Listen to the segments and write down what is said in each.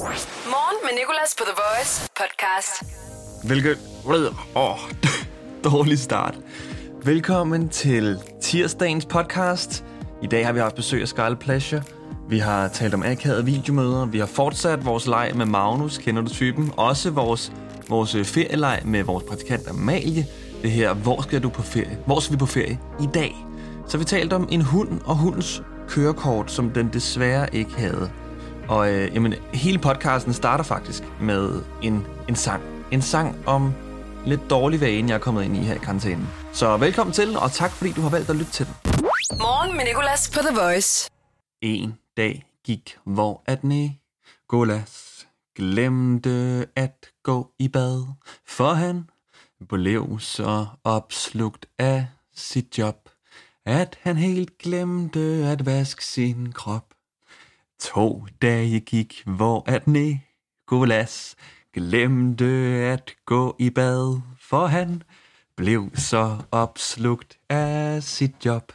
Morgen med Nicolas på The Voice podcast. Hvilket... Åh, dårlig start. Velkommen til tirsdagens podcast. I dag har vi haft besøg af Scarlet Pleasure. Vi har talt om akavede videomøder. Vi har fortsat vores leg med Magnus, kender du typen. Også vores, vores øh, ferieleg med vores praktikant Amalie. Det her, hvor skal du på ferie? Hvor skal vi på ferie i dag? Så vi talte om en hund og hundens kørekort, som den desværre ikke havde. Og øh, jamen, hele podcasten starter faktisk med en, en sang. En sang om lidt dårlig vane, jeg er kommet ind i her i karantænen. Så velkommen til, og tak fordi du har valgt at lytte til den. Morgen med Nicolas på The Voice. En dag gik, hvor at Nicolas glemte at gå i bad, for han blev så opslugt af sit job, at han helt glemte at vaske sin krop. To dage gik, hvor at Nicolas glemte at gå i bad, for han blev så opslugt af sit job,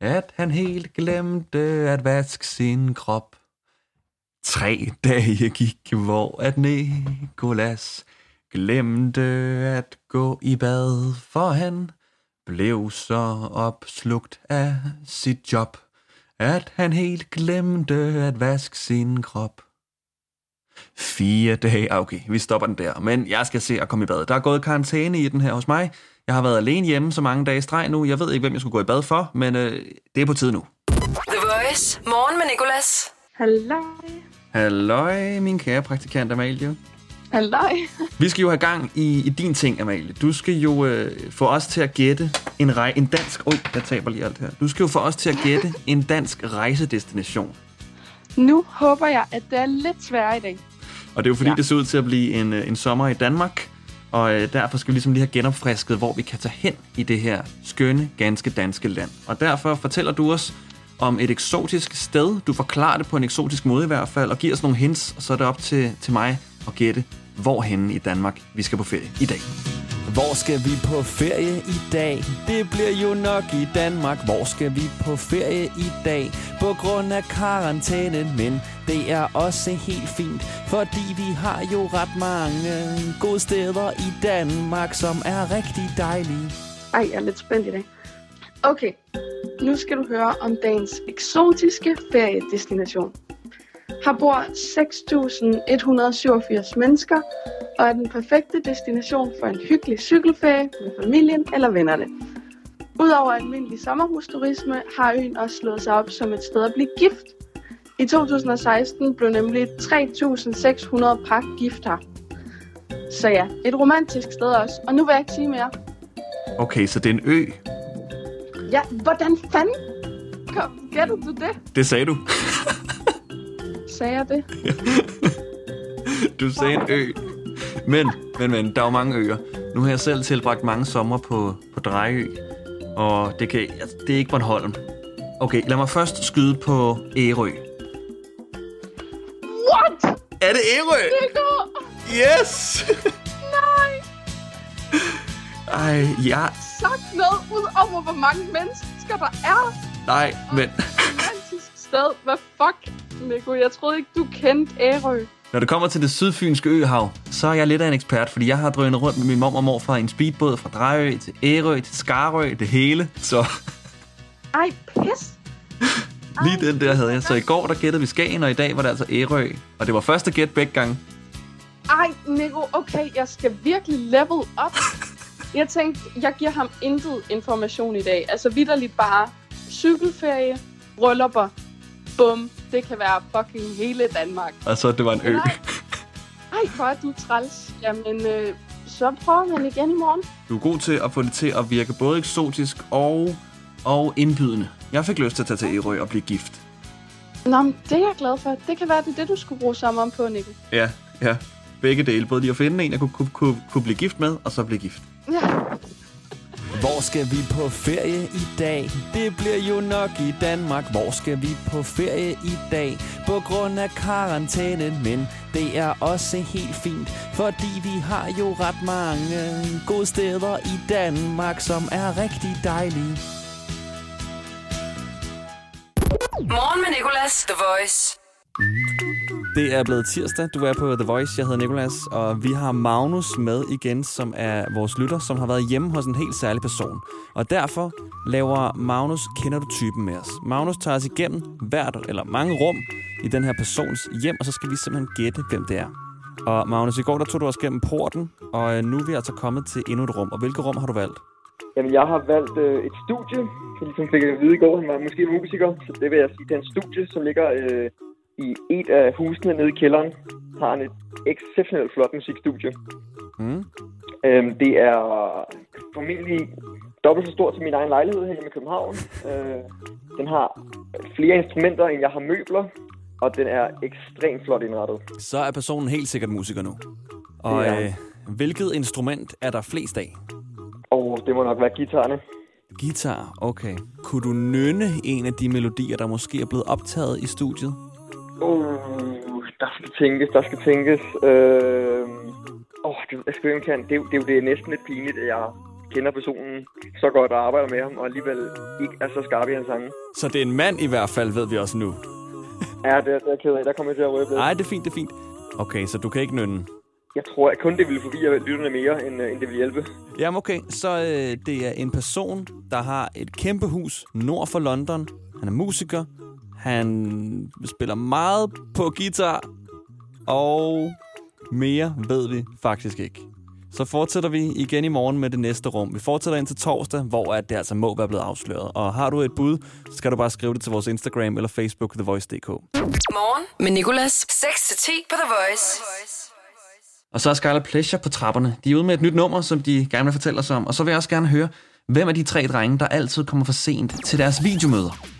at han helt glemte at vaske sin krop. Tre dage gik, hvor at Nicolas glemte at gå i bad, for han blev så opslugt af sit job, at han helt glemte at vaske sin krop. Fire dage, ah, okay, vi stopper den der, men jeg skal se at komme i bad. Der er gået karantæne i den her hos mig. Jeg har været alene hjemme så mange dage i streg nu. Jeg ved ikke, hvem jeg skulle gå i bad for, men øh, det er på tide nu. The Voice. Morgen med Nicolas. Halløj. Halløj, min kære praktikant Amalie. Halløj. Vi skal jo have gang i, i din ting, Amalie. Du skal jo øh, få os til at gætte en, rej, en dansk... Oj, jeg taber lige alt her. Du skal jo få os til at gætte en dansk rejsedestination. Nu håber jeg, at det er lidt sværere i dag. Og det er jo fordi, ja. Det ser ud til at blive en, øh, en sommer i Danmark. Og øh, derfor skal vi ligesom lige have genopfrisket, hvor vi kan tage hen i det her skønne, ganske danske land. Og derfor fortæller du os om et eksotisk sted. Du forklarer det på en eksotisk måde i hvert fald, og giver os nogle hints, og så er det op til, til mig at gætte, hvorhen i Danmark vi skal på ferie i dag. Hvor skal vi på ferie i dag? Det bliver jo nok i Danmark. Hvor skal vi på ferie i dag? På grund af karantænen, men det er også helt fint, fordi vi har jo ret mange gode steder i Danmark, som er rigtig dejlige. Ej, jeg er lidt spændt i dag. Okay, nu skal du høre om dagens eksotiske feriedestination. Her bor 6.187 mennesker, og er den perfekte destination for en hyggelig cykelferie med familien eller vennerne. Udover almindelig sommerhusturisme har øen også slået sig op som et sted at blive gift. I 2016 blev nemlig 3.600 par gift her. Så ja, et romantisk sted også. Og nu vil jeg ikke sige mere. Okay, så det er en ø. Ja, hvordan fanden kom, gættede du det? Det sagde du. Sagde jeg det? Du sagde en ø. Men, men, men, der er jo mange øer. Nu har jeg selv tilbragt mange sommer på, på Drejø. Og det, kan, altså, det er ikke Bornholm. Okay, lad mig først skyde på Ærø. What? Er det Ærø? Nico! Yes! Nej! Ej, ja. Sagt noget ud over, hvor mange mennesker der er. Nej, men Romantisk sted. Hvad fuck, Nico? Jeg troede ikke, du kendte Ærø. når det kommer til det sydfynske øhav, så er jeg lidt af en ekspert, fordi jeg har drønet rundt med min mor og mor fra en speedbåd fra Drejø til Ærø til Skarø, det hele. Så Ej, pis. lige den der havde jeg. Så i går, der gættede vi Skagen, og i dag var det altså Ærø. Og det var første gæt begge gange. Ej, Nico, okay, jeg skal virkelig level up. Jeg tænkte, jeg giver ham intet information i dag. Altså vidderligt bare cykelferie, bryllupper, bum. Det kan være fucking hele Danmark. Og så det var en ø. Nej. Ej, hvor er du træls. Jamen, øh, så prøver man igen i morgen. Du er god til at få det til at virke både eksotisk og, og indbydende. Jeg fik lyst til at tage til Ærø og blive gift. Nå, men det er jeg glad for. Det kan være, det er det, du skulle bruge sommeren på, Nico. Ja, ja. Begge dele. Både lige at finde en, jeg kunne, kunne, kunne, kunne blive gift med, og så blive gift. Ja. Hvor skal vi på ferie i dag? Det bliver jo nok i Danmark. Hvor skal vi på ferie i dag? På grund af karantæne, men det er også helt fint, fordi vi har jo ret mange gode steder i Danmark, som er rigtig dejlige. Morgen med Nicolas. The Voice. Det er blevet tirsdag. Du er på The Voice. Jeg hedder Nikolas, og vi har Magnus med igen, som er vores lytter, som har været hjemme hos en helt særlig person. Og derfor laver Magnus Kender du typen med os. Magnus tager os igennem hvert eller mange rum i den her persons hjem, og så skal vi simpelthen gætte, hvem det er. Og Magnus, i går der tog du os gennem porten, og øh, nu er vi altså kommet til endnu et rum. Og hvilket rum har du valgt? Jamen, jeg har valgt øh, et studie, som ligesom fik at vide i går, han var måske musiker. Så det vil jeg sige, det er en studie, som ligger øh, i et af husene nede i kælderen. Har han et exceptionelt flot musikstudie. Mm. Øhm, det er formentlig dobbelt så stort som min egen lejlighed her i København. Øh, den har flere instrumenter, end jeg har møbler. Og den er ekstremt flot indrettet. Så er personen helt sikkert musiker nu. Og han. øh, hvilket instrument er der flest af? Og det må nok være guitarerne. Guitar, okay. Kunne du nynne en af de melodier, der måske er blevet optaget i studiet? Uh, der skal tænkes, der skal tænkes. Øh, åh, det, jeg skal ikke, kan. Det, er det er jo det er næsten lidt pinligt, at jeg kender personen så godt og arbejder med ham, og alligevel ikke er så skarp i hans sange. Så det er en mand i hvert fald, ved vi også nu. Ja, det, det er jeg ked af. Der kommer jeg til at røbe. Nej, det er fint, det er fint. Okay, så du kan ikke nynne. Jeg tror, at kun det ville forvirre lytterne mere, end, øh, end det ville hjælpe. Jamen okay, så øh, det er en person, der har et kæmpe hus nord for London. Han er musiker. Han spiller meget på guitar. Og mere ved vi faktisk ikke. Så fortsætter vi igen i morgen med det næste rum. Vi fortsætter ind til torsdag, hvor at det altså må være blevet afsløret. Og har du et bud, så skal du bare skrive det til vores Instagram eller Facebook, TheVoice.dk. Morgen med Nicolas. 6-10 på The Voice. Og så er Scarlet Pleasure på trapperne. De er ude med et nyt nummer, som de gerne vil fortælle os om. Og så vil jeg også gerne høre, hvem af de tre drenge, der altid kommer for sent til deres videomøder.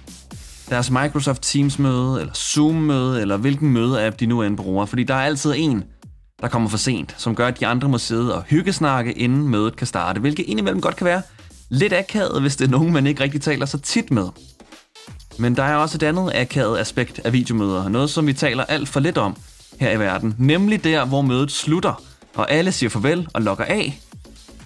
Deres Microsoft Teams møde, eller Zoom møde, eller hvilken møde-app de nu end bruger. Fordi der er altid en, der kommer for sent, som gør, at de andre må sidde og hyggesnakke, inden mødet kan starte. Hvilket indimellem godt kan være lidt akavet, hvis det er nogen, man ikke rigtig taler så tit med. Men der er også et andet akavet aspekt af videomøder. Noget, som vi taler alt for lidt om her i verden. Nemlig der, hvor mødet slutter, og alle siger farvel og logger af.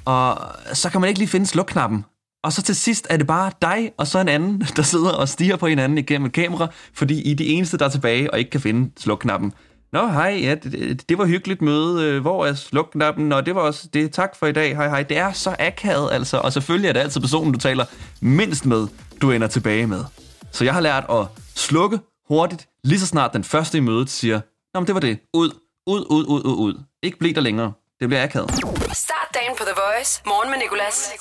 Og så kan man ikke lige finde slukknappen. Og så til sidst er det bare dig og så en anden, der sidder og stiger på hinanden igennem et kamera, fordi I er de eneste, der er tilbage og ikke kan finde slukknappen. Nå, hej, ja, det, det, var hyggeligt møde. Øh, hvor er slukknappen? Nå, det var også det. Tak for i dag. Hej, hej. Det er så akavet, altså. Og selvfølgelig er det altid personen, du taler mindst med, du ender tilbage med. Så jeg har lært at slukke hurtigt, lige så snart den første i mødet siger, Nå, men det var det. Ud, ud, ud, ud, ud, ud. Ikke bliv der længere. Det bliver akavet. Start dagen på The Voice. Morgen med Nicolas.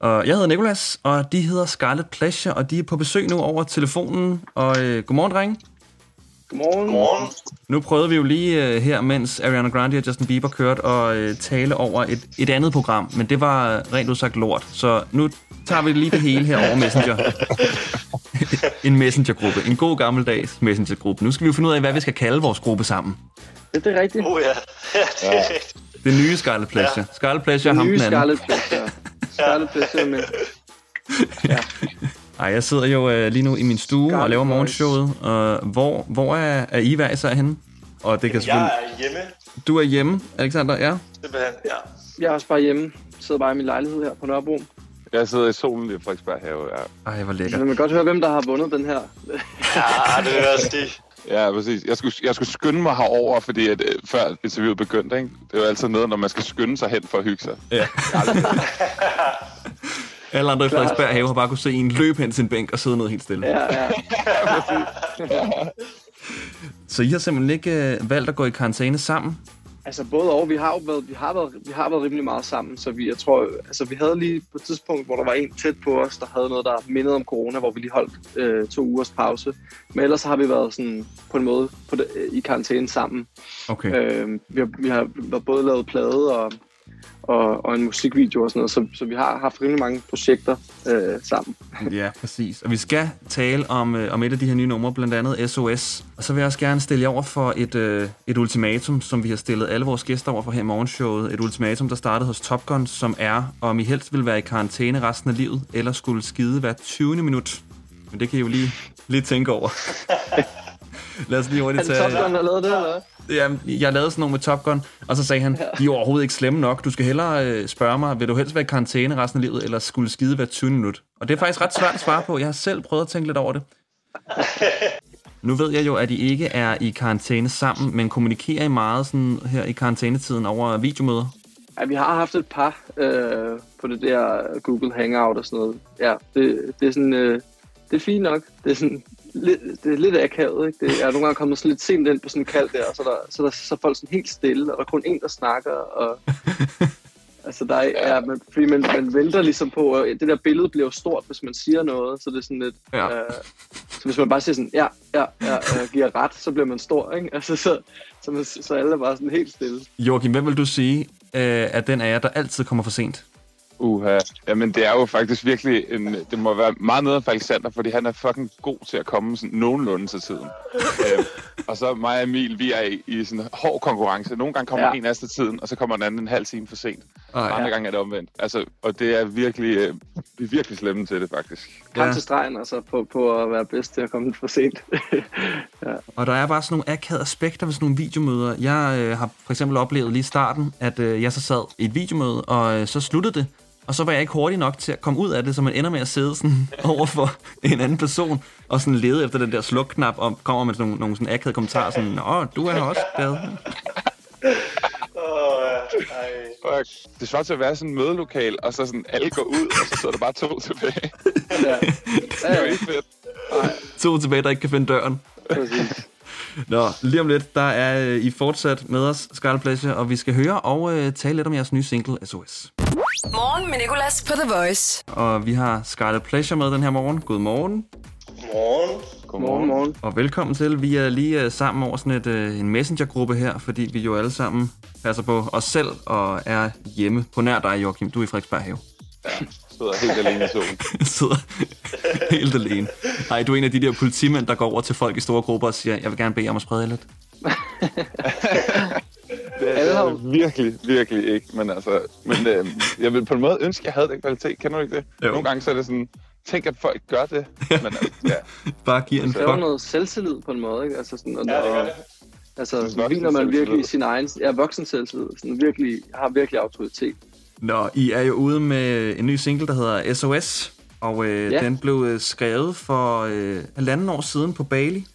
Og jeg hedder Nikolas, og de hedder Scarlet Pleasure, og de er på besøg nu over telefonen. Og øh, godmorgen, drenge. Godmorgen. Godmorgen. Nu prøvede vi jo lige øh, her, mens Ariana Grande og Justin Bieber kørte, og øh, tale over et, et andet program, men det var rent udsagt lort. Så nu tager vi lige det hele her over Messenger. en Messenger-gruppe. En god gammeldags Messenger-gruppe. Nu skal vi jo finde ud af, hvad vi skal kalde vores gruppe sammen. Ja, det er rigtigt. Oh ja, ja det er rigtigt. Det nye Scarlet Pleasure. Ja. Scarlet Pleasure, ham Nye den anden. Scarlet Pleasure. Scarlet Pleasure med. Ej, jeg sidder jo øh, lige nu i min stue Scarlet og laver morgenshowet. Og hvor, hvor er, er I hver især henne? Og det kan Jeg selvfølgelig... er hjemme, Du er hjemme, Alexander, ja? simpelthen. Ja. Jeg er også bare hjemme. Sidder bare i min lejlighed her på Nørrebro. Jeg sidder i solen i Frederiksberg have. Ja. Ej, hvor lækkert. man godt høre, hvem der har vundet den her. ja, det er også det. Ja, præcis. Jeg skulle, jeg skulle skynde mig herover, fordi at, øh, før interviewet begyndte, ikke? det er jo altid noget, når man skal skynde sig hen for at hygge sig. Ja. Alle andre i Frederiksberg have har bare kunne se en løbe hen til en bænk og sidde ned helt stille. Ja, ja. Så I har simpelthen ikke øh, valgt at gå i karantæne sammen? Altså både og, vi har jo været, vi har været, vi har været rimelig meget sammen, så vi, jeg tror, altså vi havde lige på et tidspunkt, hvor der var en tæt på os, der havde noget, der mindede om corona, hvor vi lige holdt øh, to ugers pause. Men ellers har vi været sådan på en måde på det, i karantæne sammen. Okay. Øh, vi, har, vi har både lavet plade og, og, og en musikvideo og sådan noget, så, så vi har haft rimelig mange projekter øh, sammen. Ja, præcis. Og vi skal tale om, øh, om et af de her nye numre, blandt andet SOS. Og så vil jeg også gerne stille jer over for et, øh, et ultimatum, som vi har stillet alle vores gæster over for her i morgenshowet. Et ultimatum, der startede hos Top Gun, som er, om I helst vil være i karantæne resten af livet, eller skulle skide hver 20. minut. Men det kan I jo lige, lige tænke over. Lad os lige Er hurtigt det Top tage... Gun, der lavede det, eller hvad? Jamen, jeg lavede sådan nogle med Top Gun, og så sagde han, de er overhovedet ikke slemme nok. Du skal hellere øh, spørge mig, vil du helst være i karantæne resten af livet, eller skulle skide hver 20 minut? Og det er faktisk ret svært at svare på. Jeg har selv prøvet at tænke lidt over det. Nu ved jeg jo, at I ikke er i karantæne sammen, men kommunikerer I meget sådan her i karantænetiden over videomøder? Ja, vi har haft et par øh, på det der Google Hangout og sådan noget. Ja, det, det er sådan, øh, det er fint nok. Det er sådan, lidt, det er lidt akavet, ikke? Det, er nogle gange kommet sådan lidt sent ind på sådan en kald der, og så er, der, så, er der, så er folk sådan helt stille, og der er kun en, der snakker, og... altså, der er, ja, man, fordi man, man venter ligesom på, og det der billede bliver jo stort, hvis man siger noget, så det er sådan lidt... Ja. Øh, så hvis man bare siger sådan, ja, ja, ja, øh, giver ret, så bliver man stor, ikke? Altså, så, så, man, så alle er bare sådan helt stille. Joachim, hvem vil du sige øh, er den af jer, der altid kommer for sent? Uha. Jamen, det er jo faktisk virkelig en... Det må være meget noget for Alexander, fordi han er fucking god til at komme sådan nogenlunde til tiden. øh, og så mig og Emil, vi er i, i sådan en hård konkurrence. Nogle gange kommer Ja. ja. en af os til tiden, og så kommer den anden en halv time for sent. Ej, Og andre gange er det omvendt. Altså, og det er virkelig... Øh, vi er virkelig slemme til det, faktisk. Kom Ja. til stregen, altså, på, på at være bedst til at komme lidt for sent. Og der er bare sådan nogle akavede aspekter ved sådan nogle videomøder. Jeg øh, har for eksempel oplevet lige i starten, at øh, jeg så sad i et videomøde, og øh, så sluttede det. Og så var jeg ikke hurtig nok til at komme ud af det, så man ender med at sidde sådan over for en anden person, og sådan lede efter den der slukknap, og kommer med sådan nogle, nogle sådan akavede kommentarer, sådan, Nå, du er her også, ej. Fuck. Det svarer til at være sådan en mødelokal, og så sådan alle går ud, og så sidder der bare to tilbage. ja, Det er jo ikke fedt. To tilbage, der ikke kan finde døren. præcis. Nå, lige om lidt, der er øh, I fortsat med os, Scarlet Pleasure, og vi skal høre og øh, tale lidt om jeres nye single, SOS. Morgen med Nicolas på The Voice. Og vi har Scarlet Pleasure med den her morgen. God morgen. Morgen. Morgen, morgen. Og velkommen til. Vi er lige øh, sammen over sådan et, øh, en messengergruppe her, fordi vi jo alle sammen passer på os selv og er hjemme på nær dig, Joachim. Du er i Frederiksberg Have. Sidder helt alene i solen. Sidder helt alene. Nej, du er en af de der politimænd, der går over til folk i store grupper og siger, jeg vil gerne bede jer om at sprede lidt. Det har er jo- virkelig, virkelig ikke. Men altså, men, øh, jeg vil på en måde ønske, at jeg havde den kvalitet. Kender du ikke det? Jo. Nogle gange så er det sådan, tænk at folk gør det. Men altså, ja, Bare giv en Det kræver fuck. noget selvtillid på en måde, ikke? Altså sådan, og, Ja, det gør det. Altså, hviler man virkelig i sin egen... Ja, voksen selvtillid. Sådan virkelig, har virkelig autoritet. Nå, I er jo ude med en ny single, der hedder SOS. Og øh, Ja. den blev øh, skrevet for øh, halvanden år siden på Bali.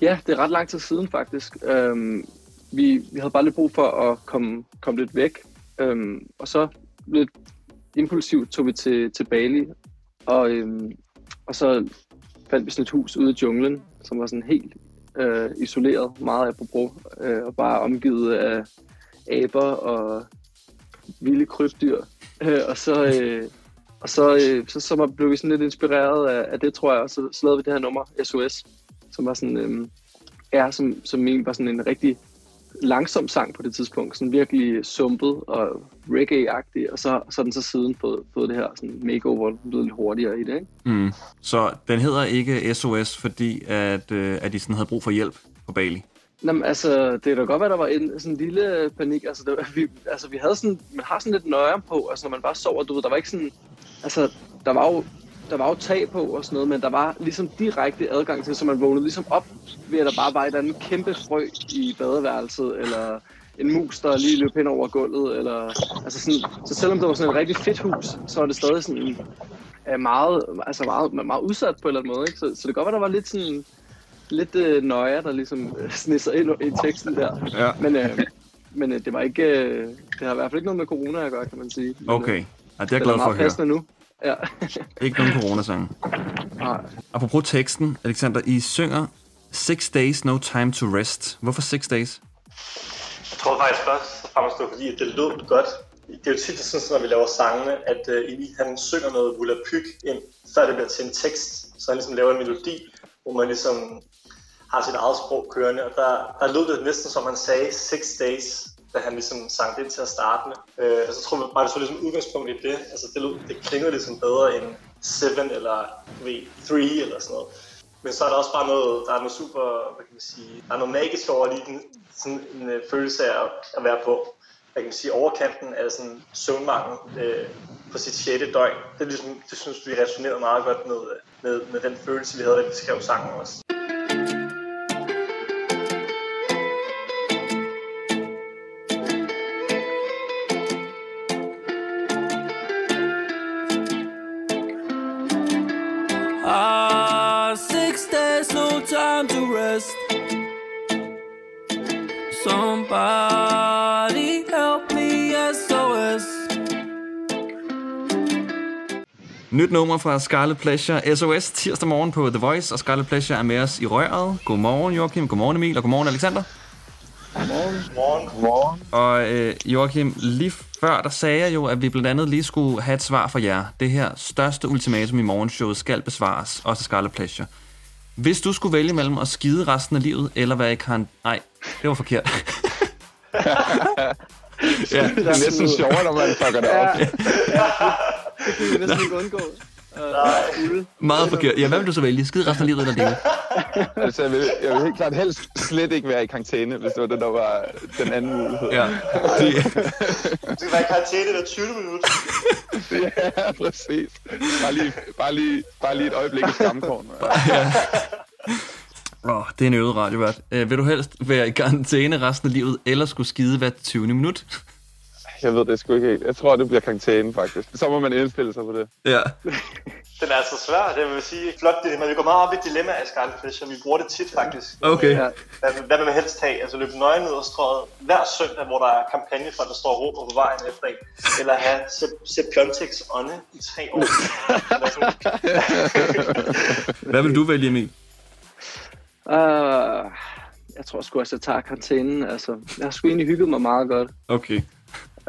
Ja, det er ret lang tid siden faktisk. Øhm, vi, vi havde bare lidt brug for at komme, komme lidt væk. Øhm, og så lidt impulsivt tog vi til, til Bali. Og, øhm, og så fandt vi sådan et hus ude i junglen, som var sådan helt øh, isoleret, meget apropos, øh, og bare omgivet af aber og vilde krybdyr. Øh, og så, øh, og så, øh, så, så blev vi sådan lidt inspireret af, af det, tror jeg, og så, så lavede vi det her nummer, SOS, som var sådan, øh, er, som, som egentlig var sådan en rigtig langsom sang på det tidspunkt, sådan virkelig sumpet og reggae-agtig, og så, så den så siden fået, fået det her sådan makeover, den blev lidt hurtigere i det, ikke? Mm. Så den hedder ikke SOS, fordi at, øh, at de sådan havde brug for hjælp på Bali. Jamen, altså, det kan da godt være, der var en sådan en lille panik. Altså, det var, vi, altså, vi havde sådan, man har sådan lidt nøje på, altså, når man bare sover, du ved, der var ikke sådan, altså, der var jo, der var jo tag på og sådan noget, men der var ligesom direkte adgang til, så man vågnede ligesom op ved, at der bare var et eller andet kæmpe frø i badeværelset, eller en mus, der lige løb hen over gulvet, eller, altså sådan, så selvom det var sådan et rigtig fedt hus, så var det stadig sådan, øh, meget, altså meget, meget udsat på en eller anden måde, ikke? Så, så det kan godt være, der var lidt sådan, lidt øh, nøje, der ligesom øh, snisser ind i teksten der. Ja. Men, øh, men øh, det var ikke, øh, det har i hvert fald ikke noget med corona at gøre, kan man sige. Men, Okay, øh, ja, det er jeg glad er for at meget høre. nu. Ja. Ikke nogen coronasange. Nej. Apropos teksten, Alexander, I synger Six days, no time to rest. Hvorfor six days? Jeg tror faktisk først og fremmest, det var fordi, at det lød godt. Det er jo tit sådan, når vi laver sangene, at uh, Emil han synger noget volapyk ind, før det bliver til en tekst. Så han ligesom laver en melodi, hvor man ligesom har sit eget sprog kørende. Og der, der lød det næsten som han sagde six days, da han ligesom sang det til at starte med. Øh, og så tror jeg bare, det så ligesom udgangspunkt i det. Altså det, lød, det klingede ligesom bedre end seven eller du ved, three eller sådan noget. Men så er der også bare noget, der er noget super, hvad kan man sige, der er noget magisk over lige den, sådan en øh, følelse af at, at være på, hvad kan man sige, overkanten af sådan søvnmangel øh, på sit 6. døgn. Det, er ligesom, det synes vi resonerede meget godt med, øh, med, med den følelse, vi havde, da vi skrev sangen også. Nyt nummer fra Scarlet Pleasure SOS tirsdag morgen på The Voice, og Scarlet Pleasure er med os i røret. Godmorgen Joachim, godmorgen Emil, og godmorgen Alexander. Morgen. Morgen. Og øh, Joachim, lige før der sagde jeg jo, at vi blandt andet lige skulle have et svar fra jer. Det her største ultimatum i morgenshowet skal besvares, også Scarlet Pleasure. Hvis du skulle vælge mellem at skide resten af livet, eller være i karantæne... Nej, det var forkert. Ja, det er næsten sjovere, når man fucker det op. Det kan vi næsten ikke undgå. Uh, Meget forkert. Ja, hvad vil du så vælge? Skide resten af livet eller leve? Altså, jeg vil, jeg vil helt klart helst slet ikke være i karantæne, hvis det var det, der var den anden mulighed. Ja, det, Du skal være i karantæne hver 20 minutter. ja præcis. Bare lige, bare lige, bare lige et øjeblik i skamkorn. Åh, det er en øvet radiovært. Øh, vil du helst være i karantæne resten af livet, eller skulle skide hver 20. minut? Jeg ved det sgu ikke helt. Jeg tror, det bliver karantæne, faktisk. Så må man indstille sig på det. Ja. Den er altså svær, det vil sige. Flot dilemma. Vi går meget op i dilemma af Scarlet. Vi bruger det tit, faktisk. Okay. Hvad, hvad vil man helst have? Altså løbe nøgen ud af strøget hver søndag, hvor der er kampagne for, at der står råb på vejen efter en. Eller have Sepp Piontek's ånde i tre år. Hvad vil du vælge, Emil? Uh, jeg tror sgu også, jeg tager karantænen. Altså, jeg har sgu egentlig hygget mig meget godt. Okay.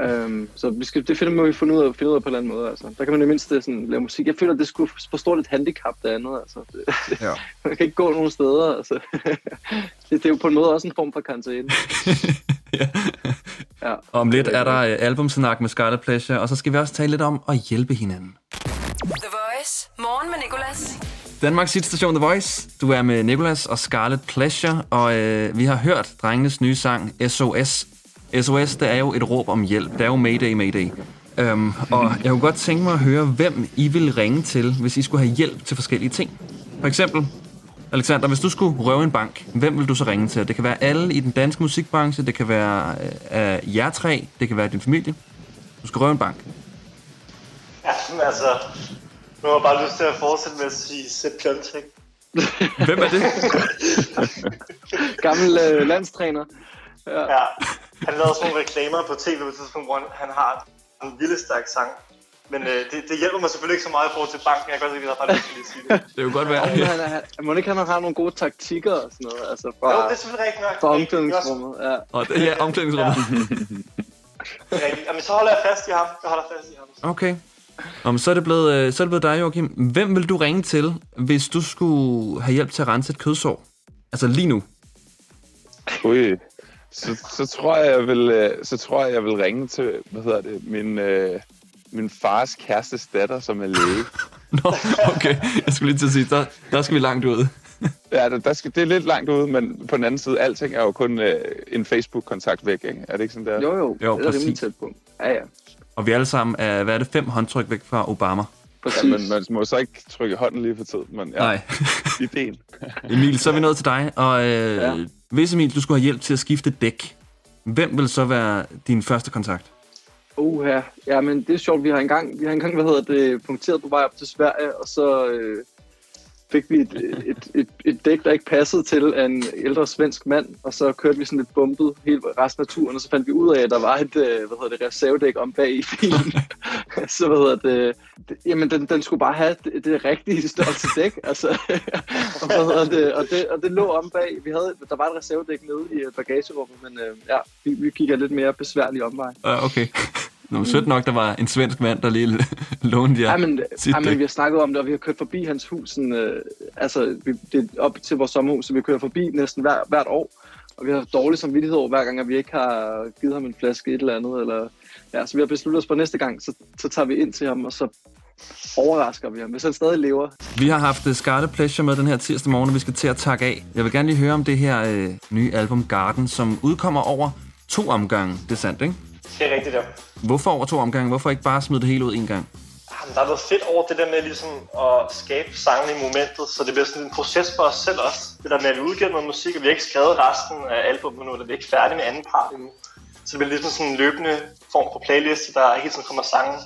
Um, så vi skal, det finder må vi finde ud af, finde ud af på en eller anden måde. Altså. Der kan man i mindste sådan, lave musik. Jeg føler, at det skulle for stort et handicap, det andet. Altså. Det, Ja. man kan ikke gå nogen steder. Altså. det, det, er jo på en måde også en form for karantæne. ja. Ja. Om lidt er der øh, albumsnak med Scarlet Pleasure, og så skal vi også tale lidt om at hjælpe hinanden. The Voice. Morgen med Nicolas. Danmarks station The Voice. Du er med Nicolas og Scarlet Pleasure, og øh, vi har hørt drengenes nye sang SOS. SOS, det er jo et råb om hjælp. Det er jo Mayday, Mayday. Um, og jeg kunne godt tænke mig at høre, hvem I vil ringe til, hvis I skulle have hjælp til forskellige ting. For eksempel, Alexander, hvis du skulle røve en bank, hvem vil du så ringe til? Det kan være alle i den danske musikbranche, det kan være øh, jer tre, det kan være din familie. Du skal røve en bank. Ja, altså, nu har jeg bare lyst til at fortsætte med at sige Sepp Piontek. Hvem er det? Gammel øh, landstræner. Ja, han lavede sådan nogle reklamer på tv på et tidspunkt, hvor han- han har en vildeste accent. Men øh, det, det hjælper mig selvfølgelig ikke så meget i forhold til banken. Jeg kan godt lide, at bare lyst til at sige det. Det kunne godt være. Og han, er- han, må ikke han har nogle gode taktikker og sådan noget? Altså fra, Jo, det er selvfølgelig rigtigt nok. fra er omklædningsrummet. Ja. Og det her omklædningsrummet. er rigtigt. Jamen, så holder jeg fast i ham. Jeg holder fast i ham. Okay. Om så er det blevet, øh, så er det blevet dig, Joachim. Hvem vil du ringe til, hvis du skulle have hjælp til at rense et kødsår? Altså lige nu. Ui. Så, så, tror jeg, jeg vil, øh, så tror jeg, jeg vil ringe til, hvad hedder det, min, øh, min fars kærestes datter, som er læge. Nå, okay. Jeg skulle lige til at sige, der, der skal vi langt ud. Ja, der, der skal, det er lidt langt ude, men på den anden side, alting er jo kun øh, en Facebook-kontakt væk, ikke? Er det ikke sådan der? Jo, jo. Jo, det er rimelig præcis. tæt på. Ja, ja. Og vi alle sammen er, hvad er det, fem håndtryk væk fra Obama? Præcis. Ja, men man må så ikke trykke hånden lige for tid, men ja, Nej. ideen. Emil, så er vi nået til dig. Og øh, Ja hvis Emil, du skulle have hjælp til at skifte dæk, hvem vil så være din første kontakt? Uh, ja. ja, men det er sjovt. Vi har engang, vi har engang hvad hedder det, punkteret på vej op til Sverige, og så øh, fik vi et, et, et, et dæk, der ikke passede til af en ældre svensk mand, og så kørte vi sådan lidt bumpet hele resten af turen, og så fandt vi ud af, at der var et øh, hvad hedder det, reservedæk om bag i bilen. så hvad hedder det, det jamen den, den skulle bare have det, det rigtige størrelse dæk, altså, og, hvad hedder det, og, det, og det lå om bag. Vi havde, der var et reservedæk nede i bagagerummet, men øh, ja, vi, vi gik af lidt mere besværlig omvej. Uh, okay. Nå, sødt nok, der var en svensk mand, der lige lånte jer Ja, men, sit ja, men vi har snakket om det, og vi har kørt forbi hans hus. Sådan, øh, altså, vi, det er op til vores sommerhus, så vi kører forbi næsten hver, hvert år. Og vi har dårlig samvittighed over hver gang, at vi ikke har givet ham en flaske et eller andet. Eller, ja, så vi har besluttet os på næste gang, så, så tager vi ind til ham, og så overrasker vi ham, hvis han stadig lever. Vi har haft uh, Scarlet Pleasure med den her tirsdag morgen, og vi skal til at takke af. Jeg vil gerne lige høre om det her øh, nye album Garden, som udkommer over to omgange. Det er sandt, ikke? Det er rigtigt, ja. Hvorfor over to omgange? Hvorfor ikke bare smide det hele ud en gang? Jamen, der er noget fedt over det der med ligesom at skabe sangen i momentet, så det bliver sådan en proces for os selv også. Det der med, at vi udgiver noget musik, og vi har ikke skrevet resten af albumet nu, eller vi er ikke færdige med anden part endnu. Så det bliver ligesom sådan en løbende form for playlist, der hele tiden kommer sangen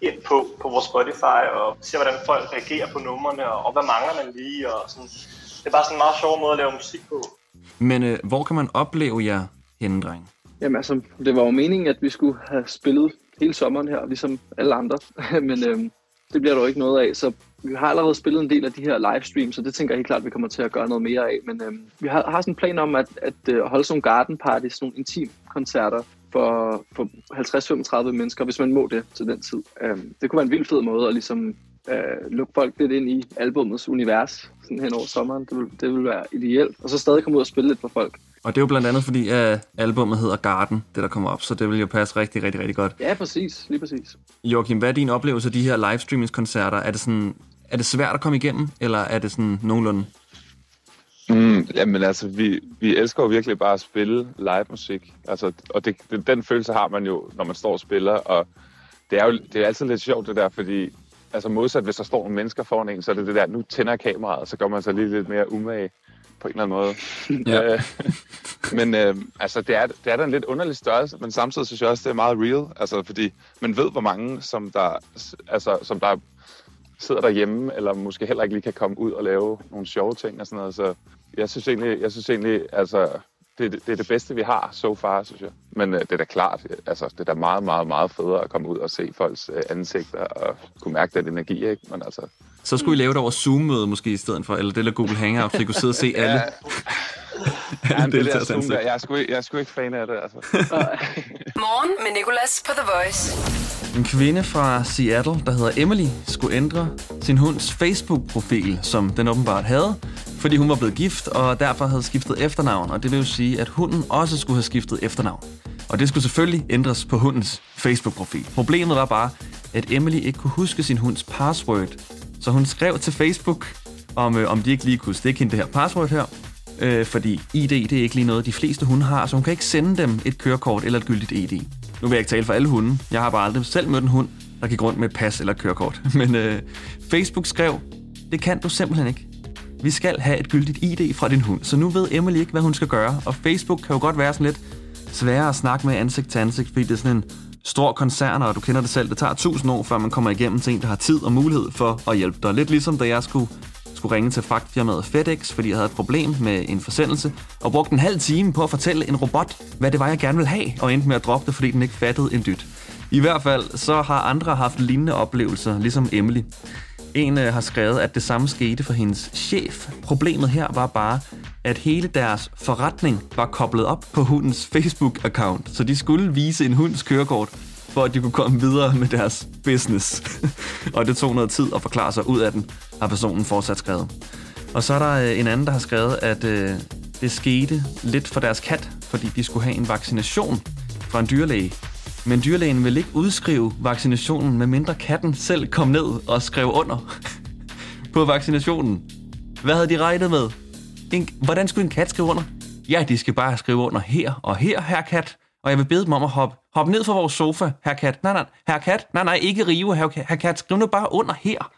ind på, på vores Spotify, og ser, hvordan folk reagerer på numrene, og, og hvad mangler man lige, og sådan. Det er bare sådan en meget sjov måde at lave musik på. Men øh, hvor kan man opleve jer henne, dreng? Jamen altså, det var jo meningen, at vi skulle have spillet hele sommeren her, ligesom alle andre. Men øhm, det bliver der jo ikke noget af, så vi har allerede spillet en del af de her livestreams, så det tænker jeg helt klart, at vi kommer til at gøre noget mere af. Men øhm, vi har, har sådan en plan om at, at øh, holde sådan nogle garden parties, sådan nogle intim koncerter for, for 50-35 mennesker, hvis man må det til den tid. Øhm, det kunne være en vild fed måde at ligesom øh, lukke folk lidt ind i albumets univers sådan hen over sommeren. Det vil, det vil være ideelt. Og så stadig komme ud og spille lidt for folk. Og det er jo blandt andet fordi, at albumet hedder Garden, det der kommer op, så det vil jo passe rigtig, rigtig, rigtig godt. Ja, præcis. Lige præcis. Joachim, hvad er din oplevelse af de her livestreamingskoncerter? Er det, sådan, er det svært at komme igennem, eller er det sådan nogenlunde? Mm, jamen altså, vi, vi elsker jo virkelig bare at spille live musik. Altså, og det, det, den følelse har man jo, når man står og spiller. Og det er jo det er altid lidt sjovt det der, fordi altså modsat, hvis der står nogle mennesker foran en, så er det det der, nu tænder kameraet, og så gør man sig lige lidt mere umage på en eller anden måde. Ja. Øh, men øh, altså, det er, det er da en lidt underlig størrelse, men samtidig synes jeg også, det er meget real. Altså, fordi man ved, hvor mange, som der, altså, som der sidder derhjemme, eller måske heller ikke lige kan komme ud og lave nogle sjove ting og sådan noget. Så jeg synes egentlig, jeg synes egentlig altså, det, det er det bedste, vi har so far, synes jeg. Men øh, det er da klart, altså, det er da meget, meget, meget federe at komme ud og se folks øh, ansigter og kunne mærke den energi, ikke? Men altså, Så skulle I lave det over Zoom-møde måske i stedet for, eller det der Google Hangout, så I kunne sidde og se alle. ja, det der Zoom der, jeg er, sgu ikke, jeg er sgu ikke fan af det, altså. Morgen med Nicolas på The Voice. En kvinde fra Seattle, der hedder Emily, skulle ændre sin hunds Facebook-profil, som den åbenbart havde, fordi hun var blevet gift, og derfor havde skiftet efternavn. Og det vil jo sige, at hunden også skulle have skiftet efternavn. Og det skulle selvfølgelig ændres på hundens Facebook-profil. Problemet var bare, at Emily ikke kunne huske sin hunds password. Så hun skrev til Facebook, om, øh, om de ikke lige kunne stikke hende det her password her. Øh, fordi ID, det er ikke lige noget, de fleste hunde har, så hun kan ikke sende dem et kørekort eller et gyldigt ID. Nu vil jeg ikke tale for alle hunde. Jeg har bare aldrig selv mødt en hund, der gik rundt med et pas eller et kørekort. Men øh, Facebook skrev, det kan du simpelthen ikke. Vi skal have et gyldigt ID fra din hund, så nu ved Emily ikke, hvad hun skal gøre. Og Facebook kan jo godt være sådan lidt sværere at snakke med ansigt til ansigt, fordi det er sådan en stor koncern, og du kender det selv. Det tager tusind år, før man kommer igennem til en, der har tid og mulighed for at hjælpe dig. Lidt ligesom da jeg skulle, skulle ringe til fragtfirmaet FedEx, fordi jeg havde et problem med en forsendelse, og brugte en halv time på at fortælle en robot, hvad det var, jeg gerne ville have, og endte med at droppe det, fordi den ikke fattede en dyt. I hvert fald så har andre haft lignende oplevelser, ligesom Emily. En øh, har skrevet, at det samme skete for hendes chef. Problemet her var bare, at hele deres forretning var koblet op på hundens Facebook-account, så de skulle vise en hunds kørekort, for at de kunne komme videre med deres business. og det tog noget tid at forklare sig ud af den, har personen fortsat skrevet. Og så er der øh, en anden, der har skrevet, at øh, det skete lidt for deres kat, fordi de skulle have en vaccination fra en dyrlæge. Men dyrlægen ville ikke udskrive vaccinationen, medmindre katten selv kom ned og skrev under på vaccinationen. Hvad havde de regnet med? En, hvordan skulle en kat skrive under? Ja, de skal bare skrive under her og her, her kat. Og jeg vil bede dem om at hoppe, hoppe ned fra vores sofa, her kat. Nej, nej, her kat. Nej, nej, ikke rive, her, her kat. Skriv nu bare under her.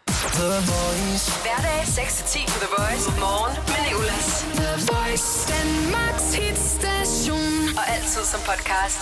Hverdag 6-10 på The Voice. Morgen med Nicolas. The Voice, Danmarks hitstation. Og altid som podcast.